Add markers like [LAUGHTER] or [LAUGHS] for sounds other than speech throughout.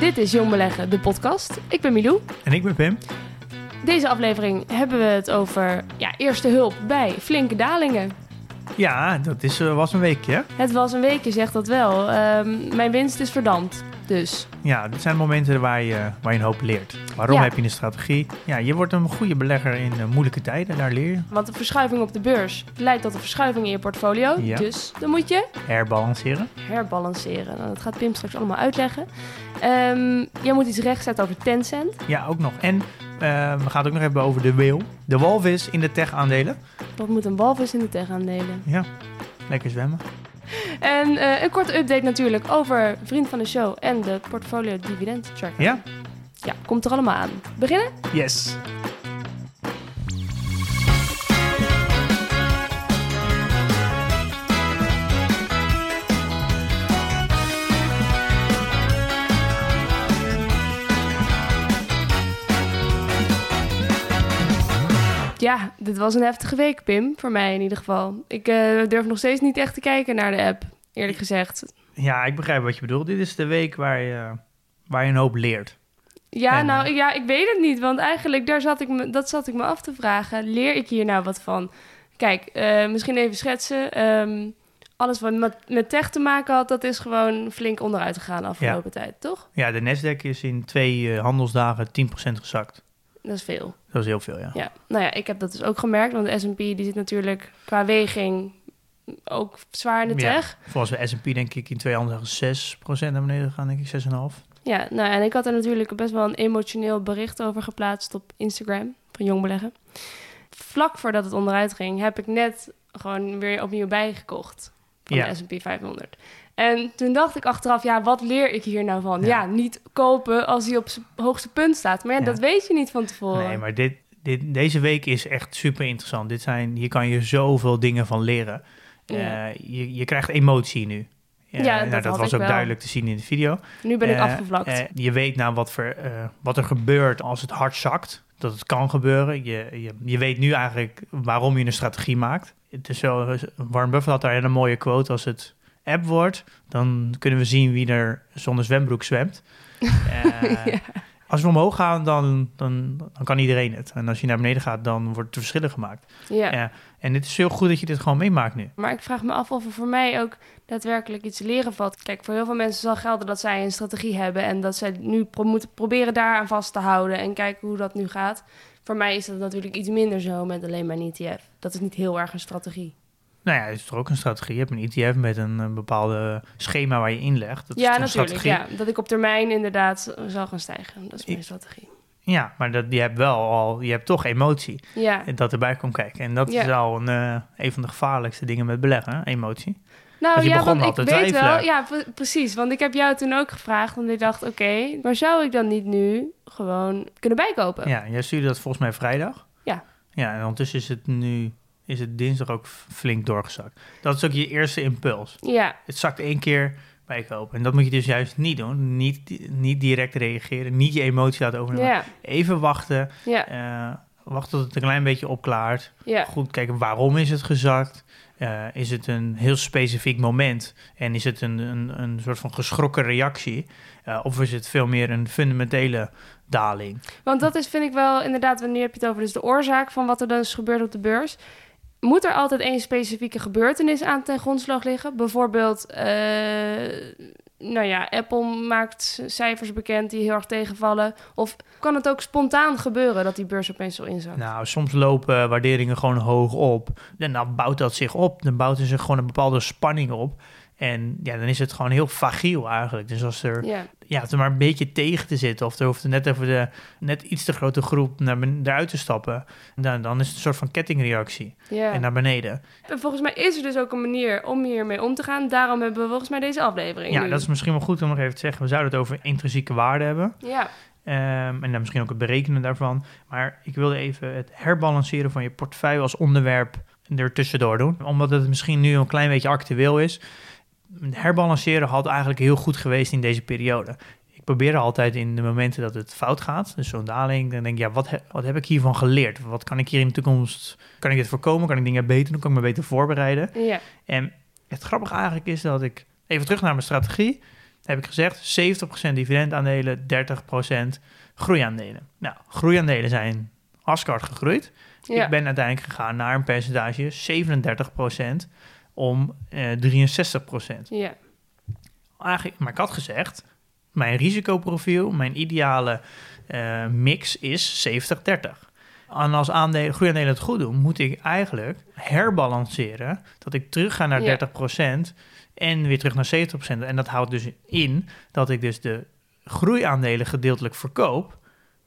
Dit is Jong Beleggen, de podcast. Ik ben Milou. En ik ben Pim. Deze aflevering hebben we het over ja, eerste hulp bij flinke dalingen. Ja, dat is, eh, was een weekje. Het was een weekje, zegt dat wel. Ehm, mijn winst is verdampt, dus. Ja, dit zijn momenten waar je, waar je een hoop leert. Waarom Ja. heb je een strategie? Ja, je wordt een goede belegger in eh, moeilijke tijden, daar leer je. Want de verschuiving op de beurs leidt tot een verschuiving in je portfolio. Ja. Dus dan moet je Herbalanceren. herbalanceren. Nou, dat gaat Pim straks allemaal uitleggen. Ehm jij moet iets rechtzetten over Tencent. Ja, ook nog. En eh, we gaan het ook nog hebben over de whale. De walvis in de tech-aandelen. Wat moet een walvis in de tech aandelen? Ja, lekker zwemmen. [LAUGHS] En eh, een korte update natuurlijk over vriend van de show en de portfolio dividend tracker. Ja? Ja, komt er allemaal aan. Beginnen? Yes. Ja, dit was een heftige week, Pim. Voor mij in ieder geval. Ik eh, durf nog steeds niet echt te kijken naar de app, eerlijk gezegd. Ja, ik begrijp wat je bedoelt. Dit is de week waar je, waar je een hoop leert. Ja, En, nou ja, ik weet het niet. Want eigenlijk, daar zat ik me, dat zat ik me af te vragen. Leer ik hier nou wat van? Kijk, eh, misschien even schetsen. Ehm, alles wat met, met tech te maken had, dat is gewoon flink onderuit gegaan de afgelopen tijd, toch? Ja, de Nasdaq is in twee eh, handelsdagen 10% gezakt. Dat is veel. Dat is heel veel, ja. Ja, nou ja, ik heb dat dus ook gemerkt. Want de S&P die zit natuurlijk qua weging ook zwaar in de Ja. tech. Volgens de S&P denk ik in twee handelsdagen 6% naar beneden gegaan, denk ik, 6,5. Ja, nou en ik had er natuurlijk best wel een emotioneel bericht over geplaatst op Instagram van Jong Beleggen. Vlak voordat het onderuit ging, heb ik net gewoon weer opnieuw bijgekocht van Ja. de S&P 500. En toen dacht ik achteraf, ja, wat leer ik hier nou van? Ja, Ja. niet kopen als hij op zijn hoogste punt staat. Maar ja, dat weet je niet van tevoren. Nee, maar dit, dit, deze week is echt super interessant. Dit zijn, hier kan je zoveel dingen van leren. Eh, je, je krijgt emotie nu. Eh, Ja, dat nou, dat had was ook wel. duidelijk te zien in de video. Nu ben ik Eh, afgevlakt. je weet nou wat, voor, wat er gebeurt als het hard zakt. Dat het kan gebeuren. Je, je, je weet nu eigenlijk waarom je een strategie maakt. Het is zo, Warren Buffett had daar een hele mooie quote. Als het app wordt, dan kunnen we zien wie er zonder zwembroek zwemt. [LAUGHS] Eh, Ja. Als we omhoog gaan, dan, dan, dan kan iedereen het. En als je naar beneden gaat, dan wordt er verschillen gemaakt. ja. Ja. En het is heel goed dat je dit gewoon meemaakt nu. Maar ik vraag me af of er voor mij ook daadwerkelijk iets leren valt. Kijk, voor heel veel mensen zal gelden dat zij een strategie hebben en dat zij nu pro- moeten proberen daaraan vast te houden en kijken hoe dat nu gaat. Voor mij is dat natuurlijk iets minder zo met alleen maar een ETF. Dat is niet heel erg een strategie. Nou ja, het is toch ook een strategie. Je hebt een ETF met een, een bepaalde schema waar je inlegt. Dat is ja, een natuurlijk. strategie? Ja, dat ik op termijn inderdaad eh, zal gaan stijgen. Dat is mijn Ik- strategie. Ja, maar dat, je hebt wel al, je hebt toch emotie Ja. dat erbij komt kijken. En dat Ja. is al een, eh, een van de gevaarlijkste dingen met beleggen, emotie. Nou Want je ja, begon want al ik weet wel. Ja, pre- precies. Want ik heb jou toen ook gevraagd. Want ik dacht, oké, maar zou ik dan niet nu gewoon kunnen bijkopen? Ja, jij stuurde dat volgens mij vrijdag. Ja. Ja, en ondertussen is het nu, is het dinsdag ook flink doorgezakt. Dat is ook je eerste impuls. Ja, Het zakt één keer bijkopen. En dat moet je dus juist niet doen. Niet, niet direct reageren, niet je emotie laten overnemen. ja, Even wachten, ja, eh, wachten tot het een klein beetje opklaart. ja. Goed kijken, waarom is het gezakt? Eh, is het een heel specifiek moment? En is het een, een, een soort van geschrokken reactie? Eh, of is het veel meer een fundamentele daling? Want dat is, vind ik wel, inderdaad, wanneer heb je het over dus de oorzaak van wat er dan is gebeurd op de beurs. Moet er altijd één specifieke gebeurtenis aan ten grondslag liggen? Bijvoorbeeld, eh, nou ja, Apple maakt cijfers bekend die heel erg tegenvallen. Of kan het ook spontaan gebeuren dat die beurs opeens zo inzakt? Nou, soms lopen waarderingen gewoon hoog op. En dan bouwt dat zich op. Dan bouwt er zich gewoon een bepaalde spanning op. En ja, dan is het gewoon heel fragiel eigenlijk. Dus als er, Ja. Ja, het er maar een beetje tegen te zitten... of er hoeft er net even de net iets te grote groep naar eruit te stappen... Dan, dan is het een soort van kettingreactie ja. en naar beneden. En volgens mij is er dus ook een manier om hiermee om te gaan. Daarom hebben we volgens mij deze aflevering Ja, nu. dat is misschien wel goed om nog even te zeggen. We zouden het over intrinsieke waarde hebben. Ja, Ehm, en dan misschien ook het berekenen daarvan. Maar ik wilde even het herbalanceren van je portefeuille als onderwerp er tussendoor doen. Omdat het misschien nu een klein beetje actueel is. Herbalanceren had eigenlijk heel goed geweest in deze periode. Ik probeer altijd in de momenten dat het fout gaat, dus zo'n daling, dan denk ik, ja, wat, he- wat heb ik hiervan geleerd? Wat kan ik hier in de toekomst, kan ik dit voorkomen? Kan ik dingen beter doen? Kan ik me beter voorbereiden? ja, En het grappige eigenlijk is dat ik, even terug naar mijn strategie, heb ik gezegd 70% dividendaandelen, 30% groeiaandelen. Nou, groeiaandelen zijn hartstikke hard gegroeid. ja. Ik ben uiteindelijk gegaan naar een percentage 37% om eh 63%. ja. Eigenlijk, maar ik had gezegd, mijn risicoprofiel, mijn ideale eh, mix is 70-30. En als aandelen, groeiaandelen het goed doen, moet ik eigenlijk herbalanceren. Dat ik terug ga naar Ja. 30% en weer terug naar 70%. En dat houdt dus in dat ik dus de groeiaandelen gedeeltelijk verkoop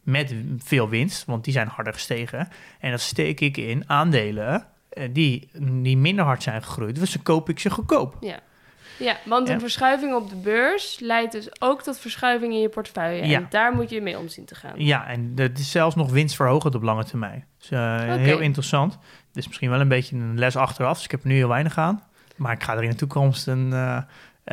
met veel winst, want die zijn harder gestegen. En dat steek ik in aandelen die, die minder hard zijn gegroeid. Dus dan koop ik ze goedkoop. Ja, want een Ja. verschuiving op de beurs leidt dus ook tot verschuiving in je portefeuille. Ja. En daar moet je mee om zien te gaan. Ja, en het is zelfs nog winstverhogend op lange termijn. Dus eh, heel interessant. Het is misschien wel een beetje een les achteraf, dus ik heb er nu heel weinig aan. Maar ik ga er in de toekomst een, eh,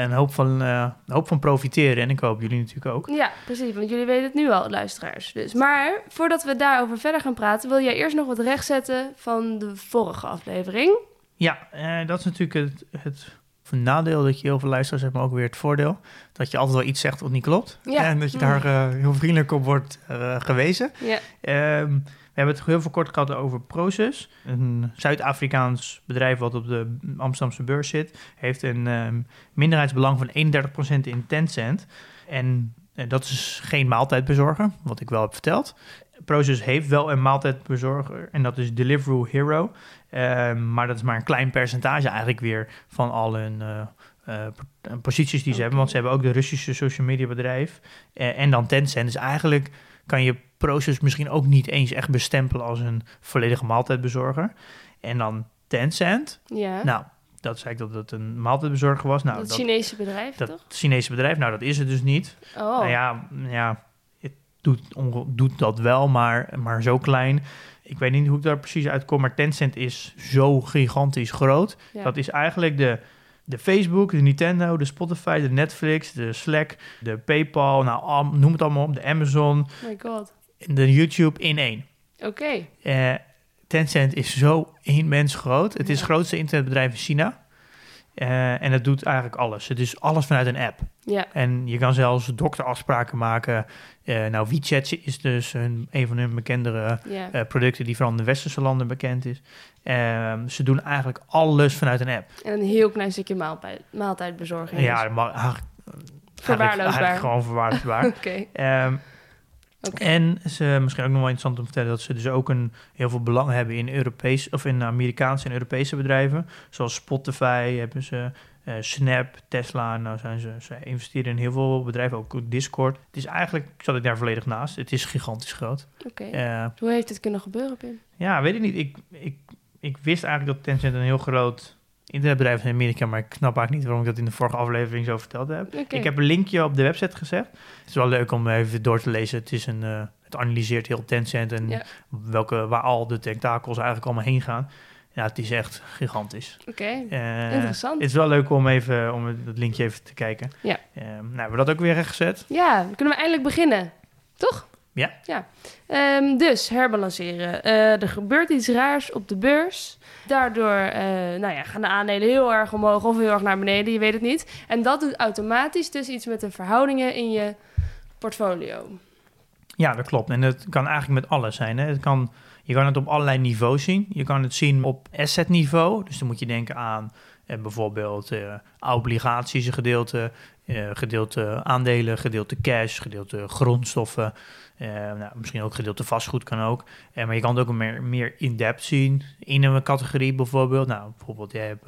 een, hoop, van, eh, hoop van profiteren. En ik hoop jullie natuurlijk ook. Ja, precies, want jullie weten het nu al, luisteraars. Dus. Maar voordat we daarover verder gaan praten, wil jij eerst nog wat rechtzetten van de vorige aflevering. Ja, eh, dat is natuurlijk het, het nadeel dat je heel veel luisteraars hebt, maar ook weer het voordeel. Dat je altijd wel iets zegt wat niet klopt. Ja. En dat je daar eh, heel vriendelijk op wordt gewezen. Ja, Ehm, hebben het heel veel kort gehad over Proces. Een Zuid-Afrikaans bedrijf wat op de Amsterdamse beurs zit. Heeft een ehm, minderheidsbelang van 31% in Tencent. En eh, dat is geen maaltijdbezorger, wat ik wel heb verteld. Proces heeft wel een maaltijdbezorger en dat is Deliveroo Hero. Ehm, maar dat is maar een klein percentage eigenlijk weer van al hun eh, eh, posities die ze hebben. Want ze hebben ook de Russische social media bedrijf en dan Tencent. Dus eigenlijk kan je Proces misschien ook niet eens echt bestempelen als een volledige maaltijdbezorger. En dan Tencent. ja. Nou, dat zei ik dat het een maaltijdbezorger was. Nou, dat dat, Chinese bedrijf, dat toch? Chinese bedrijf, nou dat is het dus niet. Oh, Nou ja, ja het doet, doet dat wel, maar, maar zo klein. Ik weet niet hoe ik daar precies uitkom, maar Tencent is zo gigantisch groot. ja. Dat is eigenlijk de, de Facebook, de Nintendo, de Spotify, de Netflix, de Slack, de PayPal, nou, noem het allemaal op, de Amazon, Oh my god. de YouTube in één. Oké, Eh, Tencent is zo immens groot. Het is het grootste internetbedrijf in China. Eh, en het doet eigenlijk alles. Het is alles vanuit een app. ja. En je kan zelfs dokterafspraken maken. Eh, nou, WeChat is dus een, een van hun bekendere ja. eh, producten die vooral in de westerse landen bekend is. Ehm, ze doen eigenlijk alles vanuit een app. En een heel klein stukje maaltijd, maaltijdbezorging. Ja, mag eigenlijk, Verwaarloosbaar. eigenlijk gewoon verwaarloosbaar. [LAUGHS] Oké, Ehm, En ze, misschien ook nog wel interessant om te vertellen dat ze dus ook een heel veel belang hebben in Europees of in Amerikaanse en Europese bedrijven. Zoals Spotify hebben ze, eh, Snap, Tesla. Nou zijn ze, ze investeren in heel veel bedrijven, ook Discord. Het is eigenlijk, zat ik daar volledig naast. Het is gigantisch groot. Oké. Eh, Hoe heeft het kunnen gebeuren, Pim? ja, weet ik niet. Ik, ik, ik wist eigenlijk dat Tencent een heel groot internetbedrijf in Amerika, maar ik snap eigenlijk niet waarom ik dat in de vorige aflevering zo verteld heb. Ik heb een linkje op de website gezet. Het is wel leuk om even door te lezen. Het, is een, eh, het analyseert heel Tencent en Ja. welke, waar al de tentakels eigenlijk allemaal heen gaan. Ja, het is echt gigantisch. Oké, Eh, Interessant. Het is wel leuk om even om het linkje even te kijken. Ja. Eh, nou, hebben we dat ook weer rechtgezet? Ja, dan kunnen we eindelijk beginnen. Toch? Ja. ja. Ehm, dus herbalanceren. Eh, er gebeurt iets raars op de beurs. Daardoor eh, nou ja, gaan de aandelen heel erg omhoog of heel erg naar beneden. Je weet het niet. En dat doet automatisch dus iets met de verhoudingen in je portfolio. Ja, dat klopt. En het kan eigenlijk met alles zijn. Hè. Het kan, je kan het op allerlei niveaus zien. Je kan het zien op asset niveau. Dus dan moet je denken aan eh, bijvoorbeeld eh, obligaties, een gedeelte, eh, gedeelte aandelen, gedeelte cash, gedeelte grondstoffen. eh, nou, misschien ook gedeelte vastgoed kan ook. Eh, maar je kan het ook meer, meer in-depth zien in een categorie bijvoorbeeld. Nou, bijvoorbeeld je hebt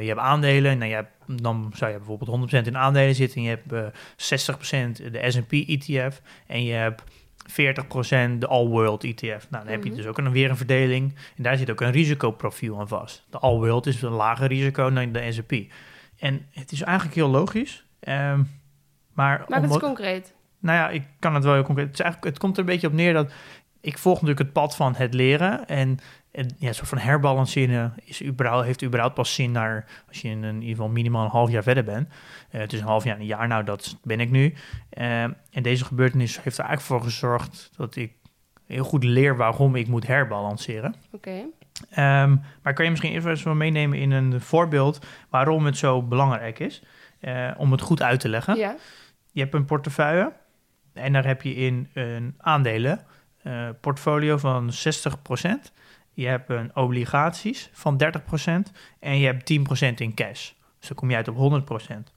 je hebt aandelen, nou, je hebt, dan zou je bijvoorbeeld 100% in aandelen zitten. En je hebt eh 60% de S&P ETF en je hebt 40% de All World ETF. Nou, dan heb je Mhm. dus ook een, weer een verdeling. En daar zit ook een risicoprofiel aan vast. De All World is een lager risico dan de S&P. En het is eigenlijk heel logisch. ehm, maar Maak het concreet. nou ja, ik kan het wel heel concreet. Het, is eigenlijk, het komt er een beetje op neer dat ik volg natuurlijk het pad van het leren. En, en ja, een soort van herbalanceren is überhaupt, heeft überhaupt pas zin naar als je in, een, in ieder geval minimaal een half jaar verder bent. Eh, het is een half jaar, een jaar, nou dat ben ik nu. Eh, en deze gebeurtenis heeft er eigenlijk voor gezorgd dat ik heel goed leer waarom ik moet herbalanceren. Oké. Ehm, maar kan je misschien even eens wel meenemen in een voorbeeld waarom het zo belangrijk is? eh, om het goed uit te leggen. Ja. Je hebt een portefeuille en daar heb je in een aandelen eh, portfolio van 60%. Je hebt een obligaties van 30% en je hebt 10% in cash. Dus dan kom je uit op 100%.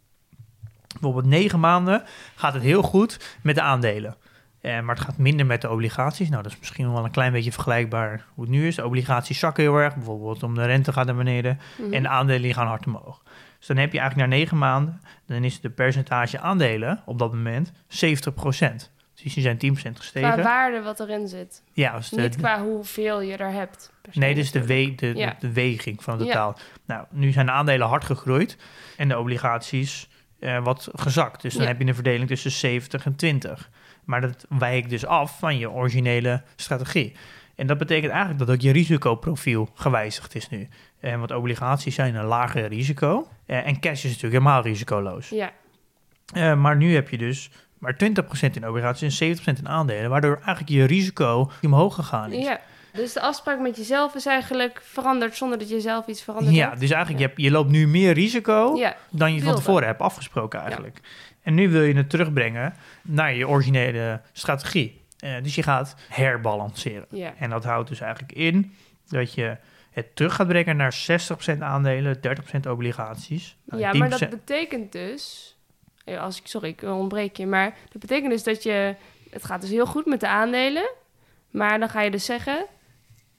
Bijvoorbeeld negen maanden gaat het heel goed met de aandelen. Eh, maar het gaat minder met de obligaties. Nou, dat is misschien wel een klein beetje vergelijkbaar hoe het nu is. De obligaties zakken heel erg, bijvoorbeeld om de rente gaat naar beneden. Mhm. En de aandelen gaan hard omhoog. Dus dan heb je eigenlijk na negen maanden, dan is de percentage aandelen op dat moment 70%. Dus die zijn 10% gestegen. Qua waarde wat erin zit. ja, dus de, Niet qua hoeveel je er hebt. nee, dus de, we, de, Ja. de weging van het Ja. totaal. Nou, nu zijn de aandelen hard gegroeid en de obligaties eh, wat gezakt. Dus dan Ja. heb je een verdeling tussen 70 en 20. Maar dat wijkt dus af van je originele strategie. En dat betekent eigenlijk dat ook je risicoprofiel gewijzigd is nu. En want obligaties zijn een lager risico. Eh, en cash is natuurlijk helemaal risicoloos. Ja. Eh, maar nu heb je dus maar 20% in obligaties en 70% in aandelen. Waardoor eigenlijk je risico omhoog gegaan is. ja. Dus de afspraak met jezelf is eigenlijk veranderd zonder dat je zelf iets veranderd Ja, hebt. dus eigenlijk Ja. je, hebt, je loopt nu meer risico Ja. dan je van tevoren hebt afgesproken eigenlijk. En nu wil je het terugbrengen naar je originele strategie. Eh, dus je gaat herbalanceren. En dat houdt dus eigenlijk in dat je het terug gaat brengen naar 60% aandelen, 30% obligaties. nou, Ja, 10% maar dat betekent dus... Ja, Als ik, sorry, ik ontbreek je. Maar dat betekent dus dat je... Het gaat dus heel goed met de aandelen. Maar dan ga je dus zeggen...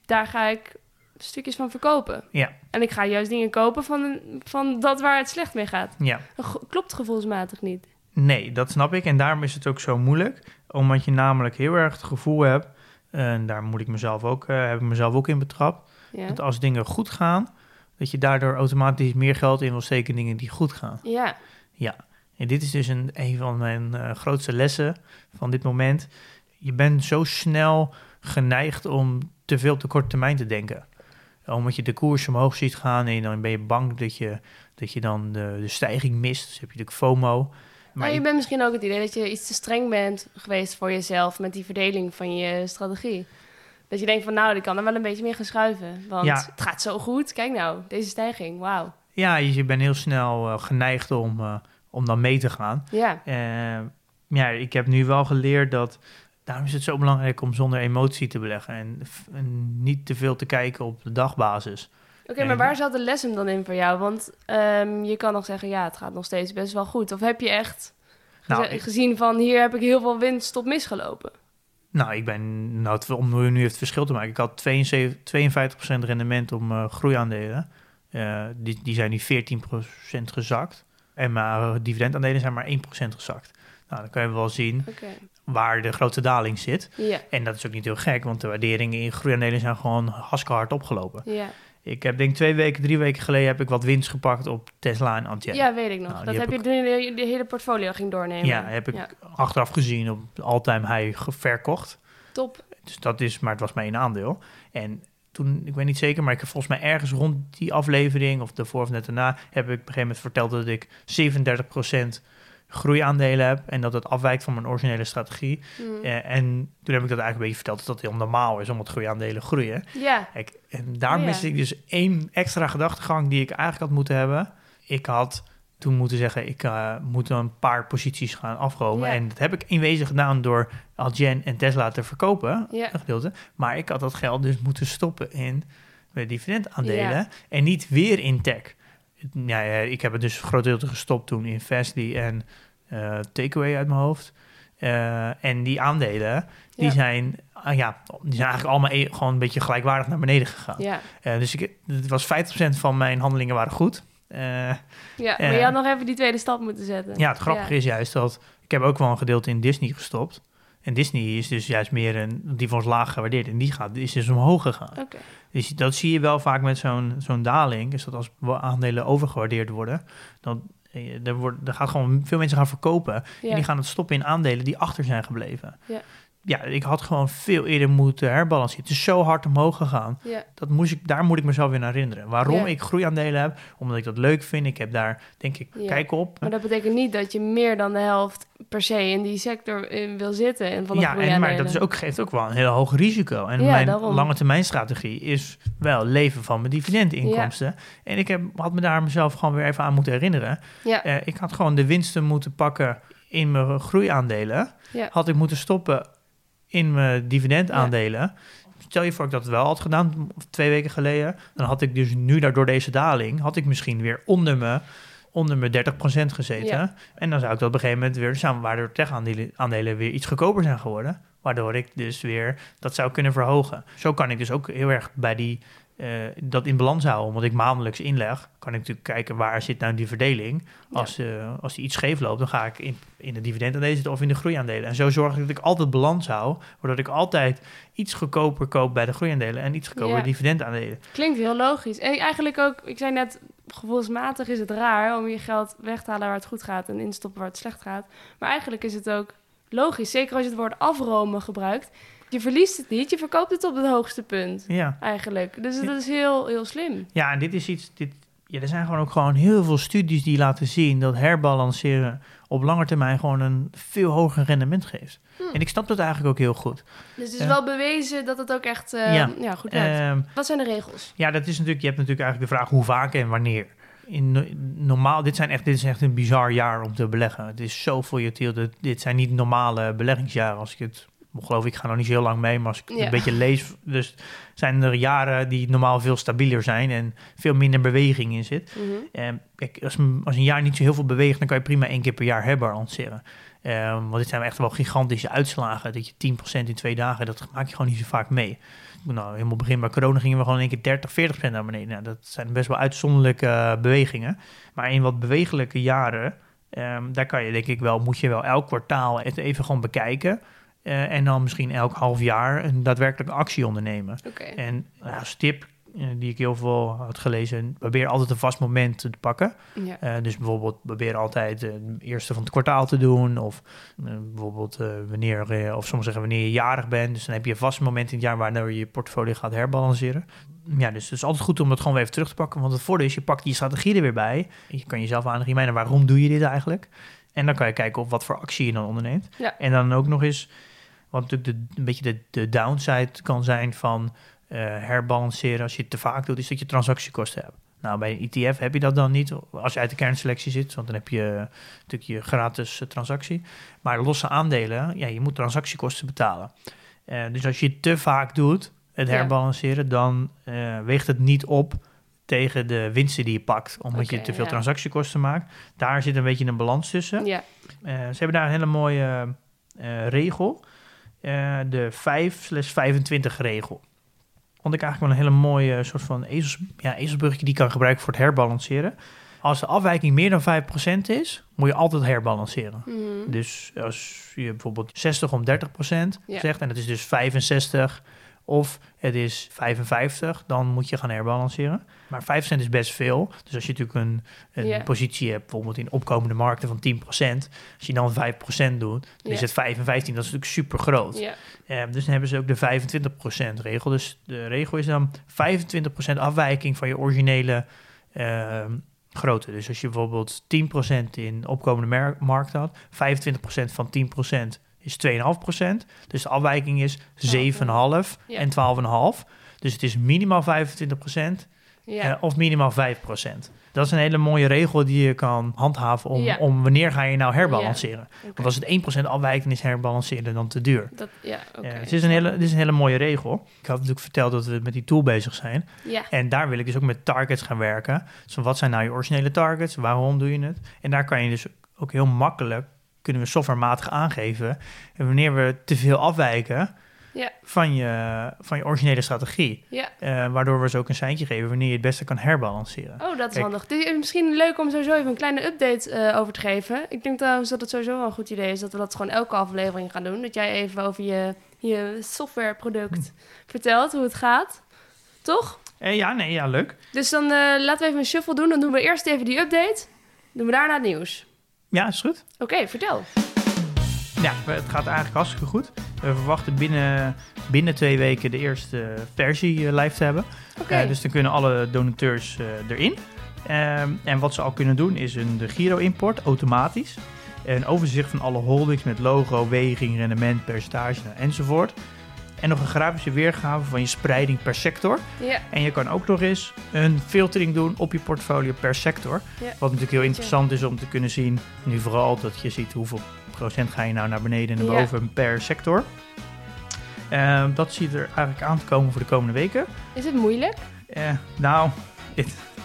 Daar ga ik stukjes van verkopen. Ja. En ik ga juist dingen kopen van, van dat waar het slecht mee gaat. Ja, Dat klopt gevoelsmatig niet. Nee, dat snap ik. En daarom is het ook zo moeilijk. Omdat je namelijk heel erg het gevoel hebt... en daar moet ik mezelf ook, eh, heb ik mezelf ook in betrapt... Ja. dat als dingen goed gaan... dat je daardoor automatisch meer geld in wil steken in dingen die goed gaan. Ja. En dit is dus een, een van mijn eh, grootste lessen van dit moment. Je bent zo snel geneigd om te veel op de korte termijn te denken. Omdat je de koers omhoog ziet gaan en dan ben je bang dat je, dat je dan de, de stijging mist. Dus heb je natuurlijk FOMO. Maar je bent misschien ook het idee dat je iets te streng bent geweest voor jezelf met die verdeling van je strategie. Dat je denkt van nou, ik kan er wel een beetje meer gaan schuiven. Want Ja. het gaat zo goed. Kijk nou, deze stijging. Wauw. ja, je, je bent heel snel eh, geneigd om, eh, om dan mee te gaan. Ja. Eh, ja, ik heb nu wel geleerd dat. Daarom is het zo belangrijk om zonder emotie te beleggen en niet te veel te kijken op de dagbasis. Oké, maar waar zat de les hem dan in voor jou? Want ehm, je kan nog zeggen, ja, het gaat nog steeds best wel goed. Of heb je echt Nou, ik- gezien van hier heb ik heel veel winst op misgelopen? Nou, ik ben, nou, het- om nu het verschil te maken, ik had 72, 52% rendement om eh, groeiaandelen. Eh, die, die zijn nu 14% gezakt. En mijn eh, dividendaandelen zijn maar 1% gezakt. Nou, dan kan je wel zien waar de grootste daling zit. En dat is ook niet heel gek, want de waarderingen in groeiaandelen zijn gewoon haskehard opgelopen. Ja. Ik heb denk twee weken, drie weken geleden heb ik wat winst gepakt op Tesla en Antje. ja, weet ik nog. Nou, dat heb heb je toen je de hele portfolio ging doornemen. Ja, heb ik Ja. achteraf gezien op all-time high verkocht. Top. Dus dat is, maar het was maar één aandeel. En toen, ik weet niet zeker, maar ik heb volgens mij ergens rond die aflevering, of daarvoor of net daarna, heb ik op een gegeven moment verteld dat ik 37% groeiaandelen heb en dat het afwijkt van mijn originele strategie. Hm. Eh, en toen heb ik dat eigenlijk een beetje verteld dat dat heel normaal is, omdat groeiaandelen groeien. Ja. Kijk, en daar Oh miste ik dus één extra gedachtegang die ik eigenlijk had moeten hebben. Ik had toen moeten zeggen, ik eh, moet een paar posities gaan afromen. En dat heb ik in wezen gedaan door Algen en Tesla te verkopen, Ja. een gedeelte. Maar ik had dat geld dus moeten stoppen in mijn dividendaandelen en niet weer in tech. Ja, ik heb het dus groot deel gestopt toen in Fastly en eh Takeaway uit mijn hoofd. Eh, en die aandelen, die, Ja. zijn, ah ja, die zijn eigenlijk allemaal e- gewoon een beetje gelijkwaardig naar beneden gegaan. Ja, Eh, dus ik, het was 50% van mijn handelingen waren goed. Ja maar je had nog even die tweede stap moeten zetten. ja, het grappige is juist dat ik heb ook wel een gedeelte in Disney gestopt. En Disney is dus juist meer een, die van ons laag gewaardeerd. En die gaat, is dus omhoog gegaan. Dus dat zie je wel vaak met zo'n zo'n daling. Is dat als aandelen overgewaardeerd worden, dan eh, er, wordt, er gaat gewoon veel mensen gaan verkopen. Ja. En die gaan het stoppen in aandelen die achter zijn gebleven. Ja. Ja, ik had gewoon veel eerder moeten herbalanceren. Het is zo hard omhoog gegaan. Dat moest ik, daar moet ik mezelf weer naar herinneren. Waarom ik groeiaandelen heb, omdat ik dat leuk vind. Ik heb daar, denk ik, kijk op. Maar dat betekent niet dat je meer dan de helft per se in die sector eh, wil zitten. En van ja, en, maar dat is ook, geeft ook wel een heel hoog risico. En mijn daarom. lange termijn strategie is wel leven van mijn dividendinkomsten. En ik heb, had me daar mezelf gewoon weer even aan moeten herinneren. Eh, ik had gewoon de winsten moeten pakken in mijn groeiaandelen. Had ik moeten stoppen in mijn dividendaandelen. Stel je voor ik dat wel had gedaan, twee weken geleden. Dan had ik dus nu daardoor deze daling, had ik misschien weer onder me onder mijn 30% gezeten. Ja. En dan zou ik dat op een gegeven moment weer, samen waardoor tech-aandelen aandelen weer iets goedkoper zijn geworden. Waardoor ik dus weer dat zou kunnen verhogen. Zo kan ik dus ook heel erg bij die, eh, dat in balans houden. Omdat ik maandelijks inleg, kan ik natuurlijk kijken waar zit nou die verdeling. Als, eh, als die iets scheef loopt, dan ga ik in, in de dividendaandelen zitten of in de groeiaandelen. En zo zorg ik dat ik altijd balans hou. Waardoor ik altijd iets goedkoper koop bij de groeiaandelen en iets goedkoper Ja. bij dividendaandelen. klinkt heel logisch. En eigenlijk ook, ik zei net, gevoelsmatig is het raar om je geld weg te halen waar het goed gaat en instoppen waar het slecht gaat. Maar eigenlijk is het ook logisch, zeker als je het woord afromen gebruikt. Je verliest het niet, je verkoopt het op het hoogste punt Ja. eigenlijk. Dus dat is heel, heel slim. Ja, en dit is iets. Dit, ja, er zijn gewoon ook gewoon heel veel studies die laten zien dat herbalanceren op lange termijn gewoon een veel hoger rendement geeft. En ik snap dat eigenlijk ook heel goed. Dus het is Ja. wel bewezen dat het ook echt eh, Ja. ja. goed werkt. Ehm, Wat zijn de regels? ja, dat is natuurlijk. Je hebt natuurlijk eigenlijk de vraag hoe vaak en wanneer. In no- normaal, dit, zijn echt, dit is echt een bizar jaar om te beleggen. Het is zo volatiel. Dit zijn niet normale beleggingsjaren. Als ik het geloof, ik ga nog niet zo heel lang mee, maar als ik Ja. een beetje lees, dus zijn er jaren die normaal veel stabieler zijn en veel minder beweging in zit. Mhm. En kijk, als, een- als een jaar niet zo heel veel beweegt, dan kan je prima één keer per jaar herbalanceren. Ehm want dit zijn echt wel gigantische uitslagen. Dat je 10% in twee dagen, dat maak je gewoon niet zo vaak mee. Nou, helemaal begin bij corona gingen we gewoon in één keer 30, 40% naar beneden. Nou, dat zijn best wel uitzonderlijke eh, bewegingen. Maar in wat bewegelijke jaren, ehm, daar kan je denk ik wel, moet je wel elk kwartaal even gewoon bekijken. Eh, en dan misschien elk half jaar een daadwerkelijke actie ondernemen. En nou, als tip eh, die ik heel veel had gelezen, probeer altijd een vast moment te pakken. Ja. Eh, dus bijvoorbeeld probeer altijd de eerste van het kwartaal te doen. Of bijvoorbeeld wanneer, of soms zeggen wanneer je jarig bent. Dus dan heb je een vast moment in het jaar waardoor je je portfolio gaat herbalanceren. Ja, dus het is altijd goed om dat gewoon weer even terug te pakken. Want het voordeel is, je pakt die strategie er weer bij. Je kan jezelf aan waarom doe je dit eigenlijk? En dan kan je kijken op wat voor actie je dan onderneemt. Ja. En dan ook nog eens, wat natuurlijk de, een beetje de, de downside kan zijn van eh, herbalanceren als je het te vaak doet, is dat je transactiekosten hebt. Nou, bij een ETF heb je dat dan niet als je uit de kernselectie zit, want dan heb je natuurlijk je gratis eh, transactie. Maar losse aandelen, ja, je moet transactiekosten betalen. Eh, dus als je het te vaak doet, het Ja. herbalanceren, dan weegt het niet op tegen de winsten die je pakt, omdat je te veel ja. transactiekosten maakt. Daar zit een beetje een balans tussen. Ja. Ze hebben daar een hele mooie regel. Eh, de 5-25 regel. Vond ik eigenlijk wel een hele mooie soort van ezels, ja, ezelsbruggetje die kan gebruiken voor het herbalanceren. Als de afwijking meer dan 5% is, moet je altijd herbalanceren. Mhm. Dus als je bijvoorbeeld 60 om 30% Ja. zegt en het is dus 65 of het is 55, dan moet je gaan herbalanceren. Maar 5% is best veel. Dus als je natuurlijk een, een positie hebt, bijvoorbeeld in opkomende markten van 10%, als je dan 5% doet, dan is het 5 en 15, dat is natuurlijk super groot. Eh, dus dan hebben ze ook de 25% regel. Dus de regel is dan 25% afwijking van je originele ehm, grootte. Dus als je bijvoorbeeld 10% in opkomende markt had, 25% van 10% is 2,5%. Dus de afwijking is 7,5 Ja. en 12,5. Dus het is minimaal 25% Ja. eh, of minimaal 5%. Dat is een hele mooie regel die je kan handhaven om, Ja. om wanneer ga je nou herbalanceren. Want als het 1% afwijkt, dan is herbalanceren dan te duur. Dat. Ja, het, is een hele, het is een hele mooie regel. Ik had natuurlijk verteld dat we met die tool bezig zijn. En daar wil ik dus ook met targets gaan werken. Dus wat zijn nou je originele targets? Waarom doe je het? En daar kan je dus ook heel makkelijk kunnen we softwarematig aangeven. En wanneer we te veel afwijken Ja. van, je, van je originele strategie. Ja. Eh, waardoor we ze ook een seintje geven wanneer je het beste kan herbalanceren. Oh, dat is Kijk. handig. Is misschien leuk om sowieso even een kleine update eh, over te geven. Ik denk trouwens dat het sowieso wel een goed idee is dat we dat gewoon elke aflevering gaan doen. Dat jij even over je, je softwareproduct vertelt, hoe het gaat. Toch? Eh, ja, nee, ja, leuk. Dus dan eh, laten we even een shuffle doen. Dan doen we eerst even die update. Doen we daarna het nieuws. Ja, is goed. Oké, vertel. Ja, het gaat eigenlijk hartstikke goed. We verwachten binnen, binnen twee weken de eerste versie eh, live te hebben. Oké. Eh, dus dan kunnen alle donateurs eh, erin. Ehm, en wat ze al kunnen doen is een de Giro-import automatisch. Een overzicht van alle holdings met logo, weging, rendement, percentage nou, enzovoort. En nog een grafische weergave van je spreiding per sector. Ja, En je kan ook nog eens een filtering doen op je portfolio per sector. Ja. Wat natuurlijk heel interessant is om te kunnen zien. Nu vooral dat je ziet hoeveel procent ga je nou naar beneden en naar Ja. boven per sector. Ehm, dat ziet er eigenlijk aan te komen voor de komende weken. is het moeilijk? Eh, nou,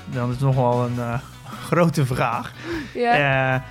dan is het nog wel een eh, [LAUGHS] grote vraag. Ja.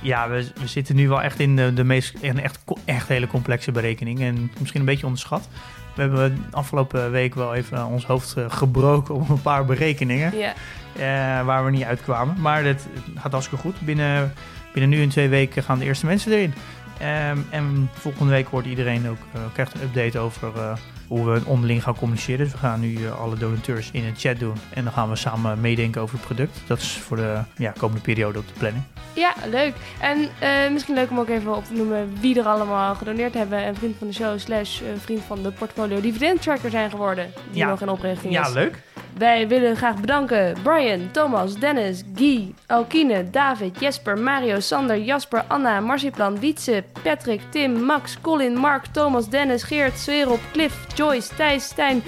Ja, we, we zitten nu wel echt in de, de meest in echt, echt hele complexe berekening. En misschien een beetje onderschat. We hebben afgelopen week wel even ons hoofd eh, gebroken op een paar berekeningen. ja. eh, waar we niet uitkwamen. Maar het gaat hartstikke goed. Binnen, binnen nu en twee weken gaan de eerste mensen erin. Ehm, en volgende week wordt iedereen ook eh, krijgt een update over eh, hoe we onderling gaan communiceren. Dus we gaan nu alle donateurs in een chat doen. En dan gaan we samen meedenken over het product. Dat is voor de ja, komende periode op de planning. Ja, leuk. En eh, misschien leuk om ook even op te noemen wie er allemaal gedoneerd hebben. En vriend van de show slash eh, vriend van de portfolio dividend tracker zijn geworden. Die Ja. nog in oprichting Ja, is. leuk. Wij willen graag bedanken Brian, Thomas, Dennis, Guy, Alkine, David, Jesper, Mario, Sander, Jasper, Anna, Marsiplan, Wietse, Patrick, Tim, Max, Colin, Mark, Thomas, Dennis, Geert, Swerop, Cliff, Joyce, Thijs, Stijn,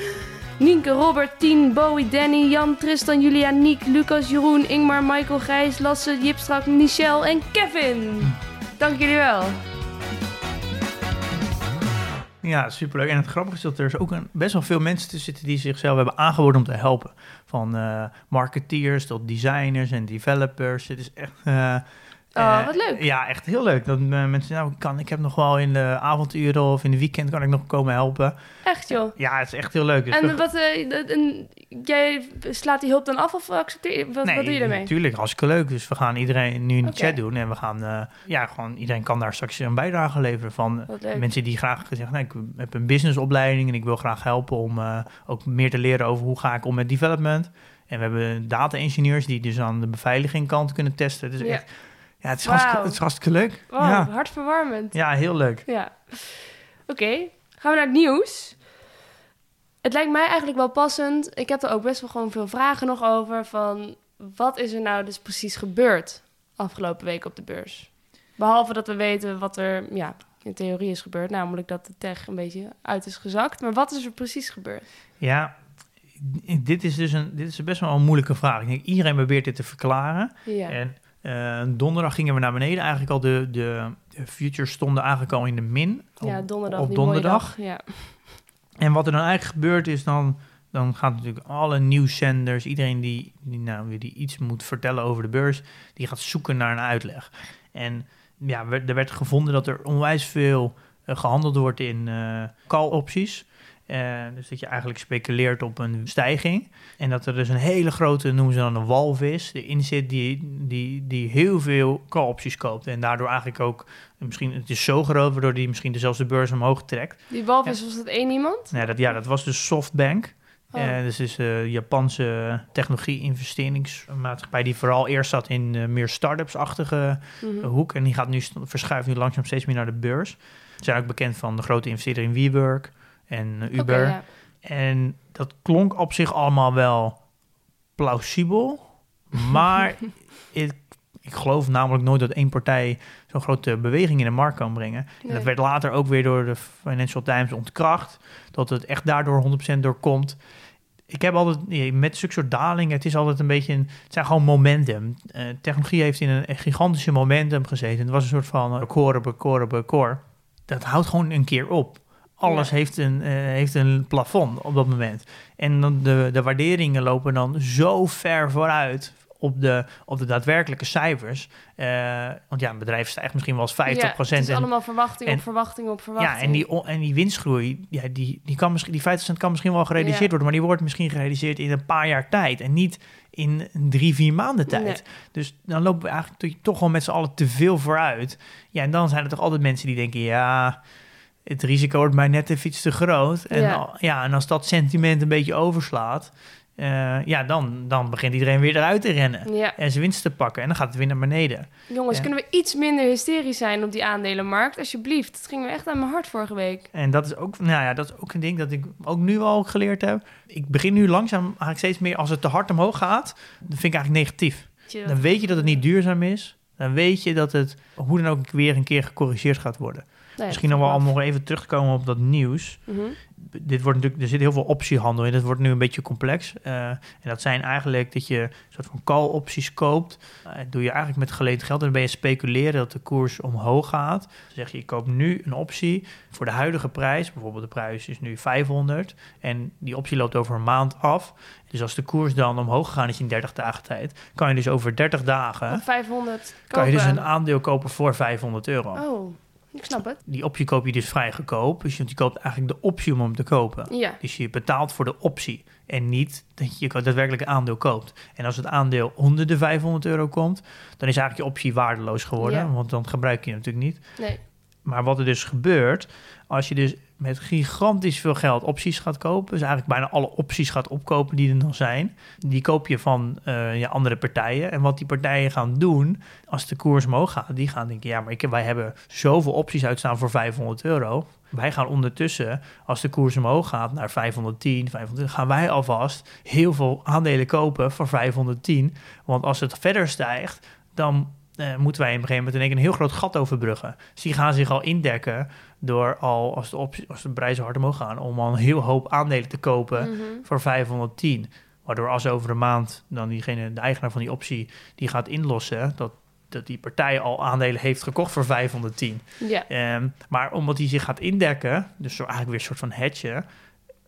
Nienke, Robert, Tien, Bowie, Danny, Jan, Tristan, Julia, Niek, Lucas, Jeroen, Ingmar, Michael, Gijs, Lasse, Jipstrak, Michel en Kevin. Dank jullie wel. Ja, superleuk. En het grappige is dat er is ook een, best wel veel mensen tussen zitten die zichzelf hebben aangeboden om te helpen. Van eh, marketeers tot designers en developers. Het is echt... eh, Oh, eh, wat leuk. Ja, echt heel leuk. Dat eh, mensen, nou, ik kan, ik heb nog wel in de avonduren of in de weekend kan ik nog komen helpen. Echt joh. Ja, het is echt heel leuk. Dus we- En wat, eh, en jij slaat die hulp dan af of accepteer je? Wat, nee, wat doe je daarmee? Natuurlijk, hartstikke leuk. Dus we gaan iedereen nu in de chat doen. En we gaan, ja, gewoon iedereen kan daar straks een bijdrage leveren van mensen die graag zeggen, nou, ik heb een businessopleiding en ik wil graag helpen om ook meer te leren over hoe ga ik om met development. En we hebben data engineers die dus aan de beveiliging kant kunnen testen. Dus Ja. echt, ja, het is, hartstikke, het is hartstikke leuk. Wow, Ja. hartverwarmend. ja, heel leuk. Ja. Oké, gaan we naar het nieuws. Het lijkt mij eigenlijk wel passend. Ik heb er ook best wel gewoon veel vragen nog over. Van wat is er nou dus precies gebeurd afgelopen week op de beurs? Behalve dat we weten wat er ja, in theorie is gebeurd. Namelijk dat de tech een beetje uit is gezakt. Maar wat is er precies gebeurd? Ja, dit is dus een, dit is best wel een moeilijke vraag. Ik denk, iedereen probeert dit te verklaren. Ja. En eh, donderdag gingen we naar beneden. Eigenlijk al de, de, de futures stonden eigenlijk al in de min. ja, op- donderdag. op donderdag. dag. Ja. En wat er dan eigenlijk gebeurt is dan... Dan gaan natuurlijk alle nieuwszenders, iedereen die, die, nou, die iets moet vertellen over de beurs, die gaat zoeken naar een uitleg. En ja, er werd gevonden dat er onwijs veel eh, gehandeld wordt in eh call-opties. Eh, dus dat je eigenlijk speculeert op een stijging. En dat er dus een hele grote, noemen ze dan een walvis, erin zit die, die, die heel veel call-opties koopt. En daardoor eigenlijk ook, misschien het is zo groot, waardoor die misschien zelfs de beurs omhoog trekt. Die walvis, was dat één iemand? Nou, dat, ja, dat was dus SoftBank. Oh. Eh, dus is een Japanse technologie-investeringsmaatschappij die vooral eerst zat in eh, meer start-ups-achtige Mhm. eh, hoek. En die gaat nu verschuift nu langzaam steeds meer naar de beurs. Ze zijn ook bekend van de grote investeerder in WeWork en eh, Uber. ja. En dat klonk op zich allemaal wel plausibel. [LAUGHS] Maar ik, ik geloof namelijk nooit dat één partij zo'n grote beweging in de markt kan brengen. En dat werd later ook weer door de Financial Times ontkracht. Dat het echt daardoor 100% doorkomt. Ik heb altijd, met zulke soort dalingen, het is altijd een beetje, een, het zijn gewoon momentum. Eh, technologie heeft in een gigantische momentum gezeten. Het was een soort van record, record, record. Dat houdt gewoon een keer op. Alles Ja. heeft, een, eh, heeft een plafond op dat moment. En dan de, de waarderingen lopen dan zo ver vooruit op de, op de daadwerkelijke cijfers. Eh, want ja, een bedrijf stijgt misschien wel eens 50 Ja, het is en, allemaal verwachting en- op verwachting op verwachting. ja, en die, en die winstgroei, ja, die, die, kan misschien, die 50% kan misschien wel gerealiseerd Ja. worden, maar die wordt misschien gerealiseerd in een paar jaar tijd en niet in drie, vier maanden tijd. Nee. Dus dan lopen we eigenlijk to- toch gewoon met z'n allen te veel vooruit. Ja, en dan zijn er toch altijd mensen die denken, ja, het risico wordt mij net even iets te groot. En, Ja. al- ja, en als dat sentiment een beetje overslaat, eh, ja, dan, dan begint iedereen weer eruit te rennen. Ja. En zijn winst te pakken en dan gaat het weer naar beneden. Jongens, Ja. kunnen we iets minder hysterisch zijn op die aandelenmarkt? Alsjeblieft. Het ging me echt aan mijn hart vorige week. En dat is ook, nou ja, dat is ook een ding dat ik ook nu al geleerd heb. Ik begin nu langzaam eigenlijk steeds meer, als het te hard omhoog gaat, dan vind ik eigenlijk negatief. Dan weet je dat het niet duurzaam is. Dan weet je dat het hoe dan ook weer een keer gecorrigeerd gaat worden. Nee, Misschien nog wel om nog even terug te komen op dat nieuws. Mhm. Dit wordt natuurlijk, er zit heel veel optiehandel in. Dat wordt nu een beetje complex. Eh, en dat zijn eigenlijk dat je een soort van call-opties koopt. Eh, dat doe je eigenlijk met geleend geld. En dan ben je speculeren dat de koers omhoog gaat. Dan zeg je, ik koop nu een optie voor de huidige prijs. Bijvoorbeeld de prijs is nu 500. En die optie loopt over een maand af. Dus als de koers dan omhoog gegaan is in 30 dagen tijd... kan je dus over 30 dagen... Op 500 kan je dus kopen. een aandeel kopen voor 500 euro. Oh, ik snap het. Die optie koop je dus vrij goedkoop. Dus je, je koopt eigenlijk de optie om hem te kopen. Ja. Dus je betaalt voor de optie en niet dat je daadwerkelijk een aandeel koopt. En als het aandeel onder de 500 euro komt, dan is eigenlijk je optie waardeloos geworden. Ja. Want dan gebruik je hem natuurlijk niet. Nee. Maar wat er dus gebeurt, als je dus met gigantisch veel geld opties gaat kopen, dus eigenlijk bijna alle opties gaat opkopen die er nog zijn, die koop je van eh, ja, andere partijen. En wat die partijen gaan doen, als de koers omhoog gaat, die gaan denken, ja, maar ik, wij hebben zoveel opties uitstaan voor 500 euro. Wij gaan ondertussen, als de koers omhoog gaat naar 510, 520, gaan wij alvast heel veel aandelen kopen voor 510. Want als het verder stijgt, dan eh, moeten wij op een gegeven moment in één een heel groot gat overbruggen. Dus die gaan zich al indekken door al, als de, optie, als de prijzen hard omhoog gaan, om al een heel hoop aandelen te kopen Mhm. voor 510. Waardoor als over een maand dan diegene, de eigenaar van die optie, die gaat inlossen, dat, dat die partij al aandelen heeft gekocht voor 510. Ja. Ehm, maar omdat hij zich gaat indekken, dus zo eigenlijk weer een soort van hedge,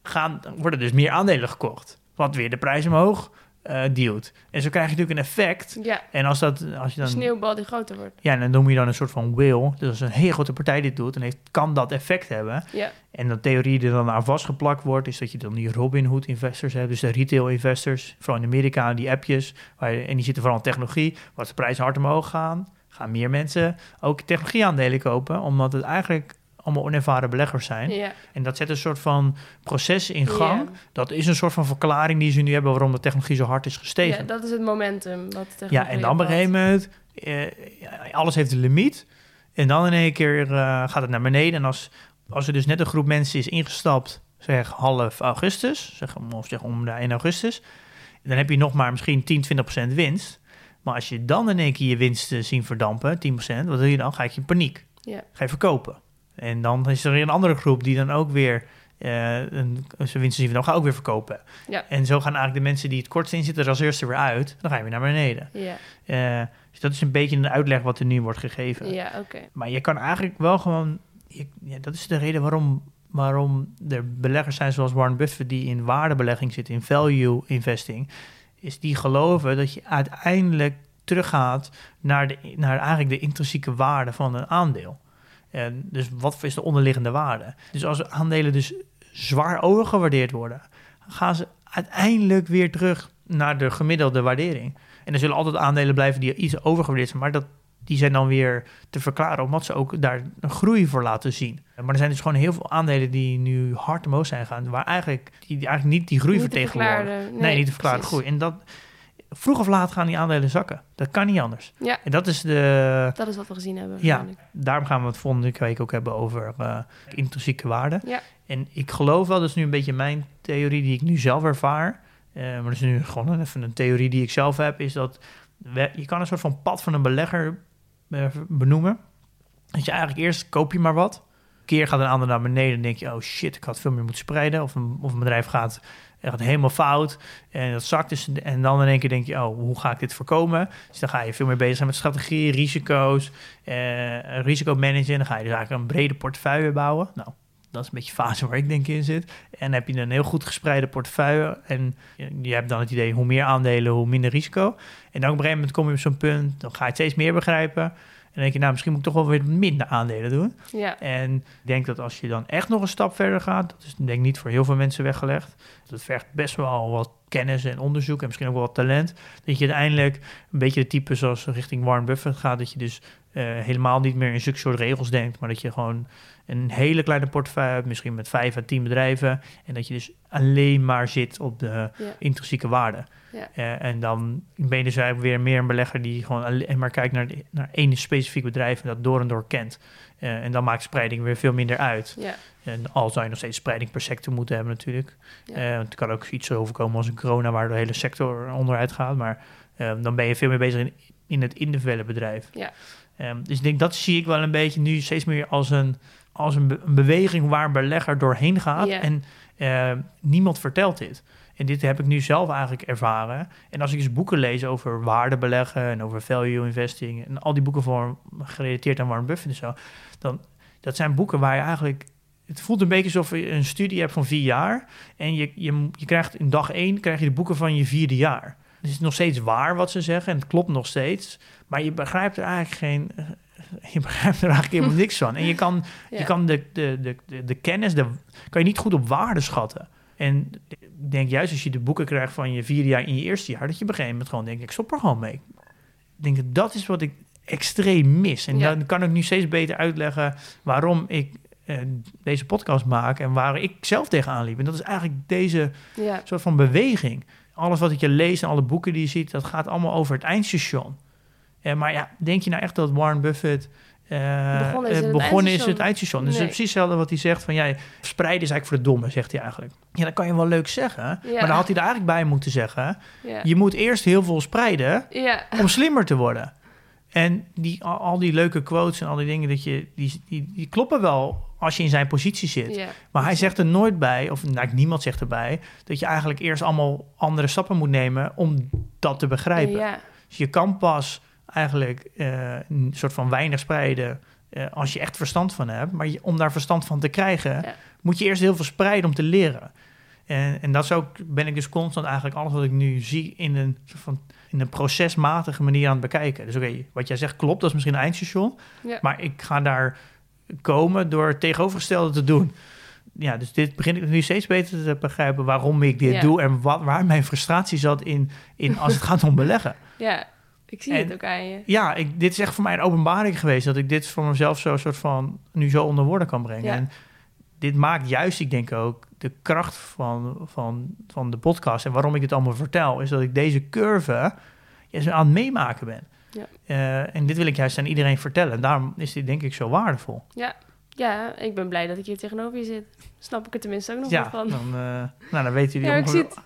gaan, worden dus meer aandelen gekocht. Wat weer de prijs omhoog duwt. En zo krijg je natuurlijk een effect. Ja. En als, dat, als je Een dan sneeuwbal die groter wordt. ja, en dan noem je dan een soort van will. Dus als een hele grote partij dit doet, dan heeft, kan dat effect hebben. Ja. En de theorie die er dan aan vastgeplakt wordt, is dat je dan die Robinhood investors hebt. Dus de retail investors, vooral in Amerika, die appjes. Waar je- en die zitten vooral in technologie. Als de prijzen hard omhoog gaan, gaan meer mensen ook technologieaandelen kopen. Omdat het eigenlijk allemaal onervaren beleggers zijn. En dat zet een soort van proces in gang. Dat is een soort van verklaring die ze nu hebben waarom de technologie zo hard is gestegen. ja, dat is het momentum. Wat de Ja, en dan op een gegeven moment, eh, alles heeft een limiet. En dan in één keer eh, gaat het naar beneden. En als, als er dus net een groep mensen is ingestapt, zeg half augustus, zeg, om- of zeg om de 1 augustus, dan heb je nog maar misschien 10, 20 procent winst. Maar als je dan in één keer je winst eh, zien verdampen, 10 procent, wat doe je dan? Ga je in paniek. Ga je verkopen. En dan is er weer een andere groep die dan ook weer eh, een, zijn winst zien verdampen, ga ook weer verkopen. Ja. En zo gaan eigenlijk de mensen die het kortst in zitten er als eerste weer uit. Dan ga je weer naar beneden. Ja. Eh, dus dat is een beetje een uitleg wat er nu wordt gegeven. Ja, oké. Maar je kan eigenlijk wel gewoon... je- ja, dat is de reden waarom, waarom er beleggers zijn zoals Warren Buffett... die in waardebelegging zitten, in value investing... is die geloven dat je uiteindelijk teruggaat naar, de, naar eigenlijk de intrinsieke waarde van een aandeel. En dus wat is de onderliggende waarde? Dus als aandelen dus zwaar overgewaardeerd worden... gaan ze uiteindelijk weer terug naar de gemiddelde waardering. En er zullen altijd aandelen blijven die iets overgewaardeerd zijn, maar dat, die zijn dan weer te verklaren, omdat ze ook daar een groei voor laten zien. Maar er zijn dus gewoon heel veel aandelen die nu hard omhoog zijn gaan, waar eigenlijk, die, eigenlijk niet die groei Niet vertegenwoordigen. Nee, niet te verklaren precies. groei. En dat, vroeg of laat gaan die aandelen zakken. Dat kan niet anders. Ja. En dat is de, Dat is wat we gezien hebben. ja, daarom gaan we het volgende week ook hebben over eh, intrinsieke waarde. Ja. En ik geloof wel, dat is nu een beetje mijn theorie die ik nu zelf ervaar. eh, maar dat is nu gewoon even een theorie die ik zelf heb, is dat we- je kan een soort van pad van een belegger eh, benoemen. Dat je eigenlijk eerst koop je maar wat. Een keer gaat een ander naar beneden en denk je, oh shit, ik had veel meer moeten spreiden. Of een, of een bedrijf gaat, gaat helemaal fout en dat zakt dus. En dan in één keer denk je, oh, hoe ga ik dit voorkomen? Dus dan ga je veel meer bezig zijn met strategie, risico's, eh, risicomanagen. En dan ga je dus eigenlijk een brede portefeuille bouwen. Nou, Dat is een beetje de fase waar ik denk in zit. En heb je een heel goed gespreide portefeuille. En je, hebt dan het idee, hoe meer aandelen, hoe minder risico. En dan op een gegeven moment kom je op zo'n punt, dan ga je het steeds meer begrijpen. En denk je, nou, misschien moet ik toch wel weer minder aandelen doen. Ja. En ik denk dat als je dan echt nog een stap verder gaat, dat is denk ik niet voor heel veel mensen weggelegd. Dat vergt best wel wat kennis en onderzoek en misschien ook wel wat talent. Dat je uiteindelijk een beetje de type zoals richting Warren Buffett gaat, dat je dus eh, helemaal niet meer in zulke soort regels denkt, maar dat je gewoon een hele kleine portefeuille hebt, misschien met vijf à tien bedrijven. En dat je dus alleen maar zit op de intrinsieke waarde. Ja. Eh, en dan ben je dus eigenlijk weer meer een belegger die gewoon alleen maar kijkt naar, de- naar één specifiek bedrijf en dat door en door kent. Eh, en dan maakt spreiding weer veel minder uit. Ja. En al zou je nog steeds spreiding per sector moeten hebben natuurlijk. Ja. Eh, want het kan ook iets overkomen als een corona waar de hele sector onderuit gaat. Maar eh, dan ben je veel meer bezig in, in het individuele bedrijf. Ja. Ehm, dus ik denk dat zie ik wel een beetje nu steeds meer als een, als een, be- een beweging waar een belegger doorheen gaat. En eh, niemand vertelt dit. En dit heb ik nu zelf eigenlijk ervaren. En als ik eens boeken lees over waardebeleggen en over value investing en al die boeken voor gerelateerd aan Warren Buffett en zo, dan dat zijn boeken waar je eigenlijk het voelt een beetje alsof je een studie hebt van vier jaar en je, je, je krijgt in dag één krijg je de boeken van je vierde jaar. Dus het is nog steeds waar wat ze zeggen en het klopt nog steeds, maar je begrijpt er eigenlijk geen, [LAUGHS] je begrijpt er eigenlijk helemaal [LAUGHS] niks van. En je kan, Ja. je kan de, de, de, de, de kennis, de, kan je niet goed op waarde schatten. En ik denk juist als je de boeken krijgt van je vierde jaar in je eerste jaar, dat je op een gegeven moment gewoon denkt, ik stop er gewoon mee. Ik denk dat dat is wat ik extreem mis. En Ja. dan kan ik nu steeds beter uitleggen waarom ik eh, deze podcast maak en waar ik zelf tegenaan liep. En dat is eigenlijk deze Ja. soort van beweging. Alles wat ik je lees en alle boeken die je ziet, dat gaat allemaal over het eindstation. Eh, maar ja, denk je nou echt dat Warren Buffett eh, Begonnen is eh, het begonnen is het eindstation? Dus Nee. precies hetzelfde wat hij zegt van, ja, spreiden is eigenlijk voor de domme, zegt hij eigenlijk. Ja, dat kan je wel leuk zeggen, maar dan had hij er eigenlijk bij moeten zeggen, Ja. je moet eerst heel veel spreiden Ja. om slimmer te worden. En die, al, al die leuke quotes en al die dingen, dat je, die, die, die kloppen wel als je in zijn positie zit. Ja. Maar hij zegt er nooit bij, of nou, niemand zegt erbij, dat je eigenlijk eerst allemaal andere stappen moet nemen om dat te begrijpen. Ja. Dus je kan pas eigenlijk eh, een soort van weinig spreiden eh, als je echt verstand van hebt. Maar je- om daar verstand van te krijgen, Ja. moet je eerst heel veel spreiden om te leren. En, en dat is ook, ben ik dus constant eigenlijk alles wat ik nu zie in een soort van in een procesmatige manier aan het bekijken. Dus oké, wat jij zegt klopt, dat is misschien een eindstation. Ja. Maar ik ga daar komen door het tegenovergestelde te doen. Ja, dus dit begin ik nu steeds beter te begrijpen waarom ik dit Ja. doe en wat, waar mijn frustratie zat in, in als het [LAUGHS] gaat om beleggen. ja. Ik zie En- het ook aan je. Ja, ik, dit is echt voor mij een openbaring geweest dat ik dit voor mezelf zo soort van nu zo onder woorden kan brengen. Ja. En dit maakt juist, ik denk ook, de kracht van, van, van de podcast en waarom ik dit allemaal vertel, is dat ik deze curve juist aan het meemaken ben. Ja. Eh, en dit wil ik juist aan iedereen vertellen. En daarom is dit denk ik zo waardevol. Ja, ik ben blij dat ik hier tegenover je zit. Snap ik er tenminste ook nog ja, wat van. dan, eh, nou, dan weten jullie Ja, ongeveer- het,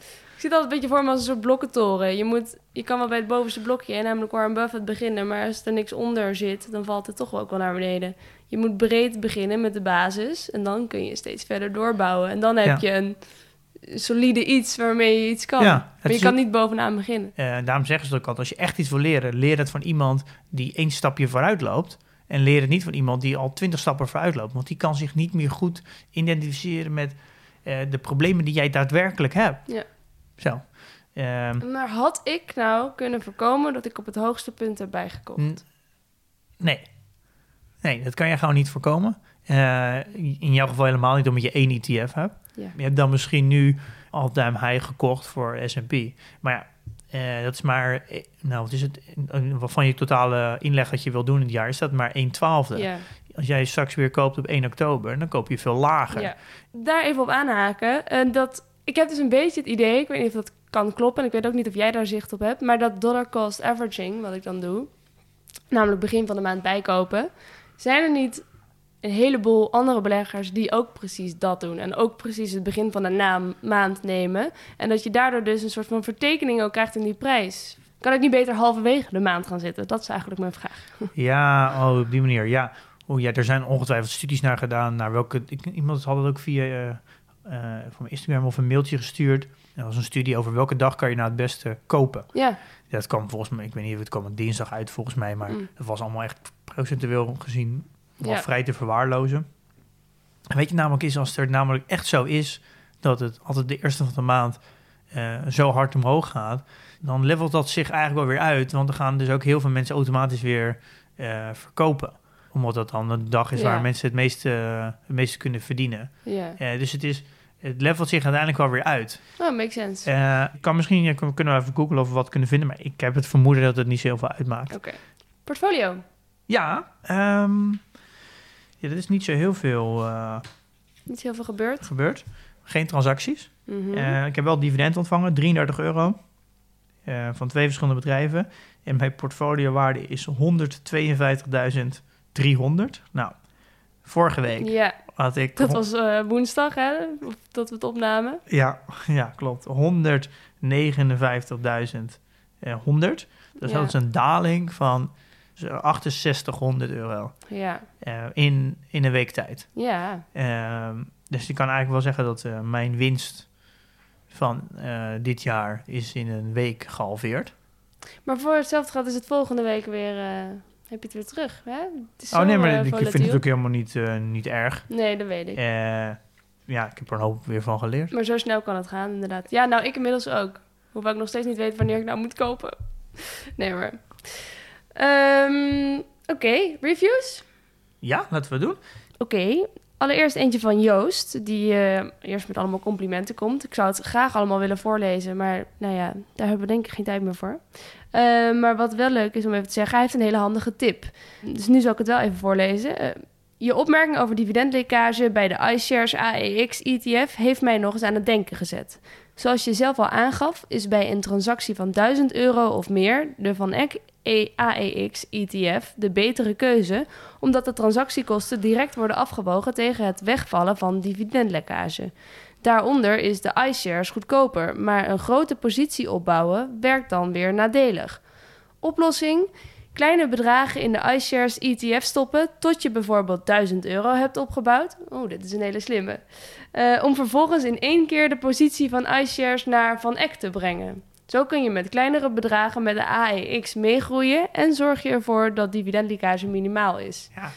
zie altijd een beetje voor me als een soort blokkentoren. Je, moet, je kan wel bij het bovenste blokje, namelijk Warren Buffett, beginnen. Maar als er niks onder zit, dan valt het toch wel ook wel naar beneden. Je moet breed beginnen met de basis. En dan kun je steeds verder doorbouwen. En dan heb Ja. je een solide iets waarmee je iets kan. Ja, maar je kan ook- niet bovenaan beginnen. Eh, daarom zeggen ze ook altijd, als je echt iets wil leren, leer het van iemand die één stapje vooruit loopt. En leer het niet van iemand die al twintig stappen vooruit loopt. Want die kan zich niet meer goed identificeren met eh, de problemen die jij daadwerkelijk hebt. Ja. Zo. Ehm, Maar had ik nou kunnen voorkomen dat ik op het hoogste punt heb bijgekocht? nee. Nee, dat kan je gewoon niet voorkomen. Eh, in jouw geval helemaal niet omdat je één ETF hebt. Ja. Je hebt dan misschien nu all-time high gekocht voor S&P. Maar ja, eh, dat is maar... eh, Nou, wat is het? Waarvan je totale inleg dat je wil doen in het jaar... is dat maar 1 twaalfde. Ja. Als jij straks weer koopt op 1 oktober... dan koop je veel lager. Ja. Daar even op aanhaken. En dat, ik heb dus een beetje het idee, ik weet niet of dat kan kloppen... en ik weet ook niet of jij daar zicht op hebt... maar dat dollar cost averaging, wat ik dan doe... namelijk begin van de maand bijkopen... zijn er niet een heleboel andere beleggers die ook precies dat doen... en ook precies het begin van de naam, maand nemen... en dat je daardoor dus een soort van vertekening ook krijgt in die prijs... Kan ik niet beter halverwege de maand gaan zitten? Dat is eigenlijk mijn vraag. [LAUGHS] Ja, oh, op die manier, ja. Oh, ja, er zijn ongetwijfeld studies naar gedaan... naar welke... Iemand had het ook via... eh, van mijn Instagram of een mailtje gestuurd. Dat was een studie over welke dag kan je nou het beste kopen. Ja, Dat kwam volgens mij, ik weet niet of het kwam op dinsdag uit volgens mij, maar Mm. het was allemaal echt procentueel gezien wel Ja. vrij te verwaarlozen. En weet je namelijk is, als er namelijk echt zo is dat het altijd de eerste van de maand eh, zo hard omhoog gaat, dan levelt dat zich eigenlijk wel weer uit. Want dan gaan dus ook heel veel mensen automatisch weer eh, verkopen. Omdat dat dan een dag is Ja. waar mensen het meeste, het meeste kunnen verdienen. Ja. Eh, dus het, is, het levelt zich uiteindelijk wel weer uit. Oh, makes sense. Ik kan misschien, ja, kunnen we even googlen of we wat kunnen vinden, maar ik heb het vermoeden dat het niet zo heel veel uitmaakt. Oké. Portfolio. Ja, ehm, ja, er is niet zo heel veel eh, Niet heel veel gebeurd. gebeurd. Geen transacties. Mhm. Eh, ik heb wel dividend ontvangen, 33 euro. van twee verschillende bedrijven. En mijn portfoliowaarde is 152.300. Nou, vorige week ja, had ik... dat was eh, woensdag, hè? Dat we het opnamen. Ja, [LAUGHS] ja klopt. 159.100. Dus Ja. dat is een daling van zo 6800 euro Ja. eh, in, in een week tijd. Ja. Ehm, dus je kan eigenlijk wel zeggen dat eh, mijn winst van eh, dit jaar is in een week gehalveerd. Maar voor hetzelfde gaat is het volgende week weer... heb je het weer terug, hè? Oh nee, maar eh, ik vind het ook helemaal niet, eh, niet erg. Nee, dat weet ik. Eh, ja, ik heb er een hoop weer van geleerd. Maar zo snel kan het gaan, inderdaad. Ja, nou, ik inmiddels ook. Hoewel ik nog steeds niet weet wanneer ik nou moet kopen. [LAUGHS] Nee hoor. Ehm, Oké, reviews? Ja, laten we doen. Oké. Allereerst eentje van Joost, die eh, eerst met allemaal complimenten komt. Ik zou het graag allemaal willen voorlezen, maar nou ja, daar hebben we denk ik geen tijd meer voor. Eh, maar wat wel leuk is om even te zeggen, hij heeft een hele handige tip. Dus nu zal ik het wel even voorlezen. Eh, je opmerking over dividendlekkage bij de iShares AEX ETF heeft mij nog eens aan het denken gezet. Zoals je zelf al aangaf, is bij een transactie van 1000 euro of meer de Van Eck E- AEX ETF de betere keuze, omdat de transactiekosten direct worden afgewogen tegen het wegvallen van dividendlekkage. Daaronder is de iShares goedkoper, maar een grote positie opbouwen werkt dan weer nadelig. Oplossing: kleine bedragen in de iShares ETF stoppen tot je bijvoorbeeld 1000 euro hebt opgebouwd. Oh, dit is een hele slimme. Eh, om vervolgens in één keer de positie van iShares naar Van Eck te brengen. Zo kun je met kleinere bedragen met de AEX meegroeien en zorg je ervoor dat dividendlekkage minimaal is. Ja,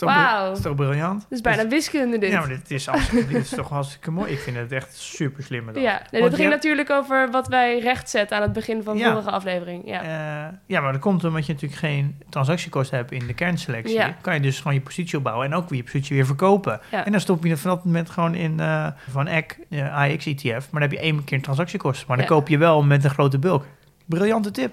toch, Wauw. bri- is toch briljant? Dat is bijna wiskunde dit. Ja, maar dit is, [LAUGHS] dit is toch hartstikke mooi. Ik vind het echt super slim. Ja, nee, dat ging natuurlijk over wat wij rechtzetten aan het begin van de Ja. vorige aflevering. Ja. Eh, ja, maar dat komt omdat je natuurlijk geen transactiekosten hebt in de kernselectie. Ja. Kan je dus gewoon je positie opbouwen en ook weer je positie weer verkopen. Ja. En dan stop je vanaf het moment gewoon in eh, van EC, eh, AX ETF. Maar dan heb je één keer een transactiekosten. Maar dan koop je wel met een grote bulk. Briljante tip.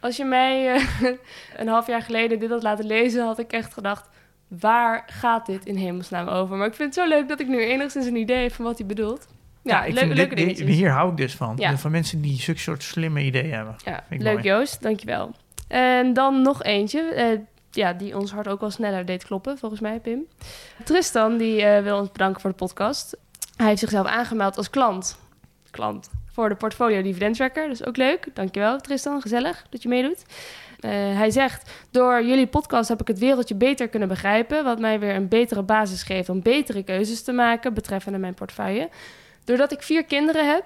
Als je mij eh, [LAUGHS] een half jaar geleden dit had laten lezen, had ik echt gedacht: waar gaat dit in hemelsnaam over? Maar ik vind het zo leuk dat ik nu enigszins een idee heb van wat hij bedoelt. Ja, ik leuk, leuke dit-. Hier hou ik dus van. Ja. Van mensen die zulke soort slimme ideeën hebben. Ja, leuk mooi. Joost, dankjewel. En dan nog eentje, eh, ja, die ons hart ook wel sneller deed kloppen, volgens mij, Pim. Tristan, die eh, wil ons bedanken voor de podcast. Hij heeft zichzelf aangemeld als klant. Klant. Voor de portfolio dividend tracker, dus ook leuk. Dankjewel Tristan, gezellig dat je meedoet. Eh, hij zegt, door jullie podcast heb ik het wereldje beter kunnen begrijpen, wat mij weer een betere basis geeft om betere keuzes te maken betreffende mijn portefeuille. Doordat ik vier kinderen heb,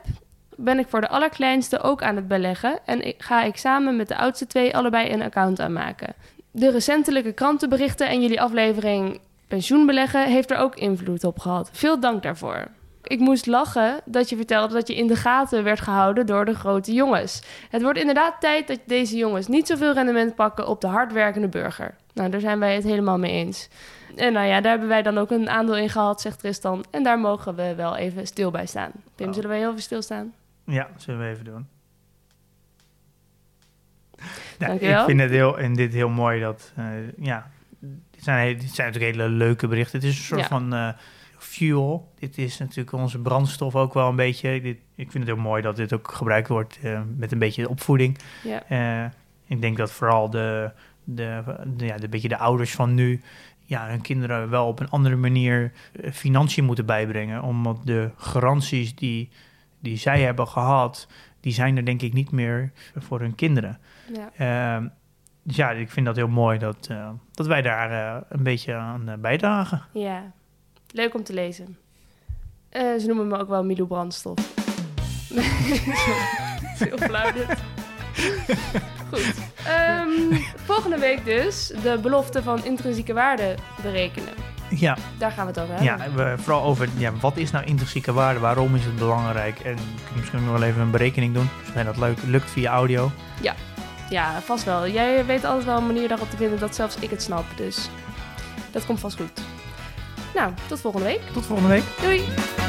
ben ik voor de allerkleinste ook aan het beleggen en ik, ga ik samen met de oudste twee allebei een account aanmaken. De recentelijke krantenberichten en jullie aflevering pensioenbeleggen heeft er ook invloed op gehad. Veel dank daarvoor. Ik moest lachen dat je vertelde dat je in de gaten werd gehouden door de grote jongens. Het wordt inderdaad tijd dat deze jongens niet zoveel rendement pakken op de hardwerkende burger. Nou, daar zijn wij het helemaal mee eens. En nou ja, daar hebben wij dan ook een aandeel in gehad, zegt Tristan. En daar mogen we wel even stil bij staan. Pim, Oh. zullen wij heel even stilstaan? Ja, zullen we even doen. Nou, ik vind het heel, en dit heel mooi dat, eh, ja, dit zijn, dit zijn natuurlijk hele leuke berichten. Het is een soort Ja. van eh, fuel. Dit is natuurlijk onze brandstof ook wel een beetje. Dit, ik vind het heel mooi dat dit ook gebruikt wordt eh, met een beetje opvoeding. Ja. Eh, ik denk dat vooral de, de, de, ja, de, beetje de ouders van nu ja, hun kinderen wel op een andere manier eh, financiën moeten bijbrengen. Omdat de garanties die, die zij hebben gehad, die zijn er denk ik niet meer voor hun kinderen. Ja. Ehm, dus ja, ik vind dat heel mooi dat, dat wij daar een beetje aan bijdragen. ja, leuk om te lezen. Eh, ze noemen me ook wel Milou Brandstof. Het is [LAUGHS] heel flauw dit. Goed. Ehm, volgende week dus de belofte van intrinsieke waarde berekenen. Ja, Daar gaan we het over hebben. ja we, vooral over ja, wat is nou intrinsieke waarde, waarom is het belangrijk en kun je misschien nog wel even een berekening doen. Als dat leuk lukt via audio. Ja, vast wel. Jij weet altijd wel een manier daarop te vinden dat zelfs ik het snap. Dus dat komt vast goed. Nou, tot volgende week. Tot volgende week. Doei!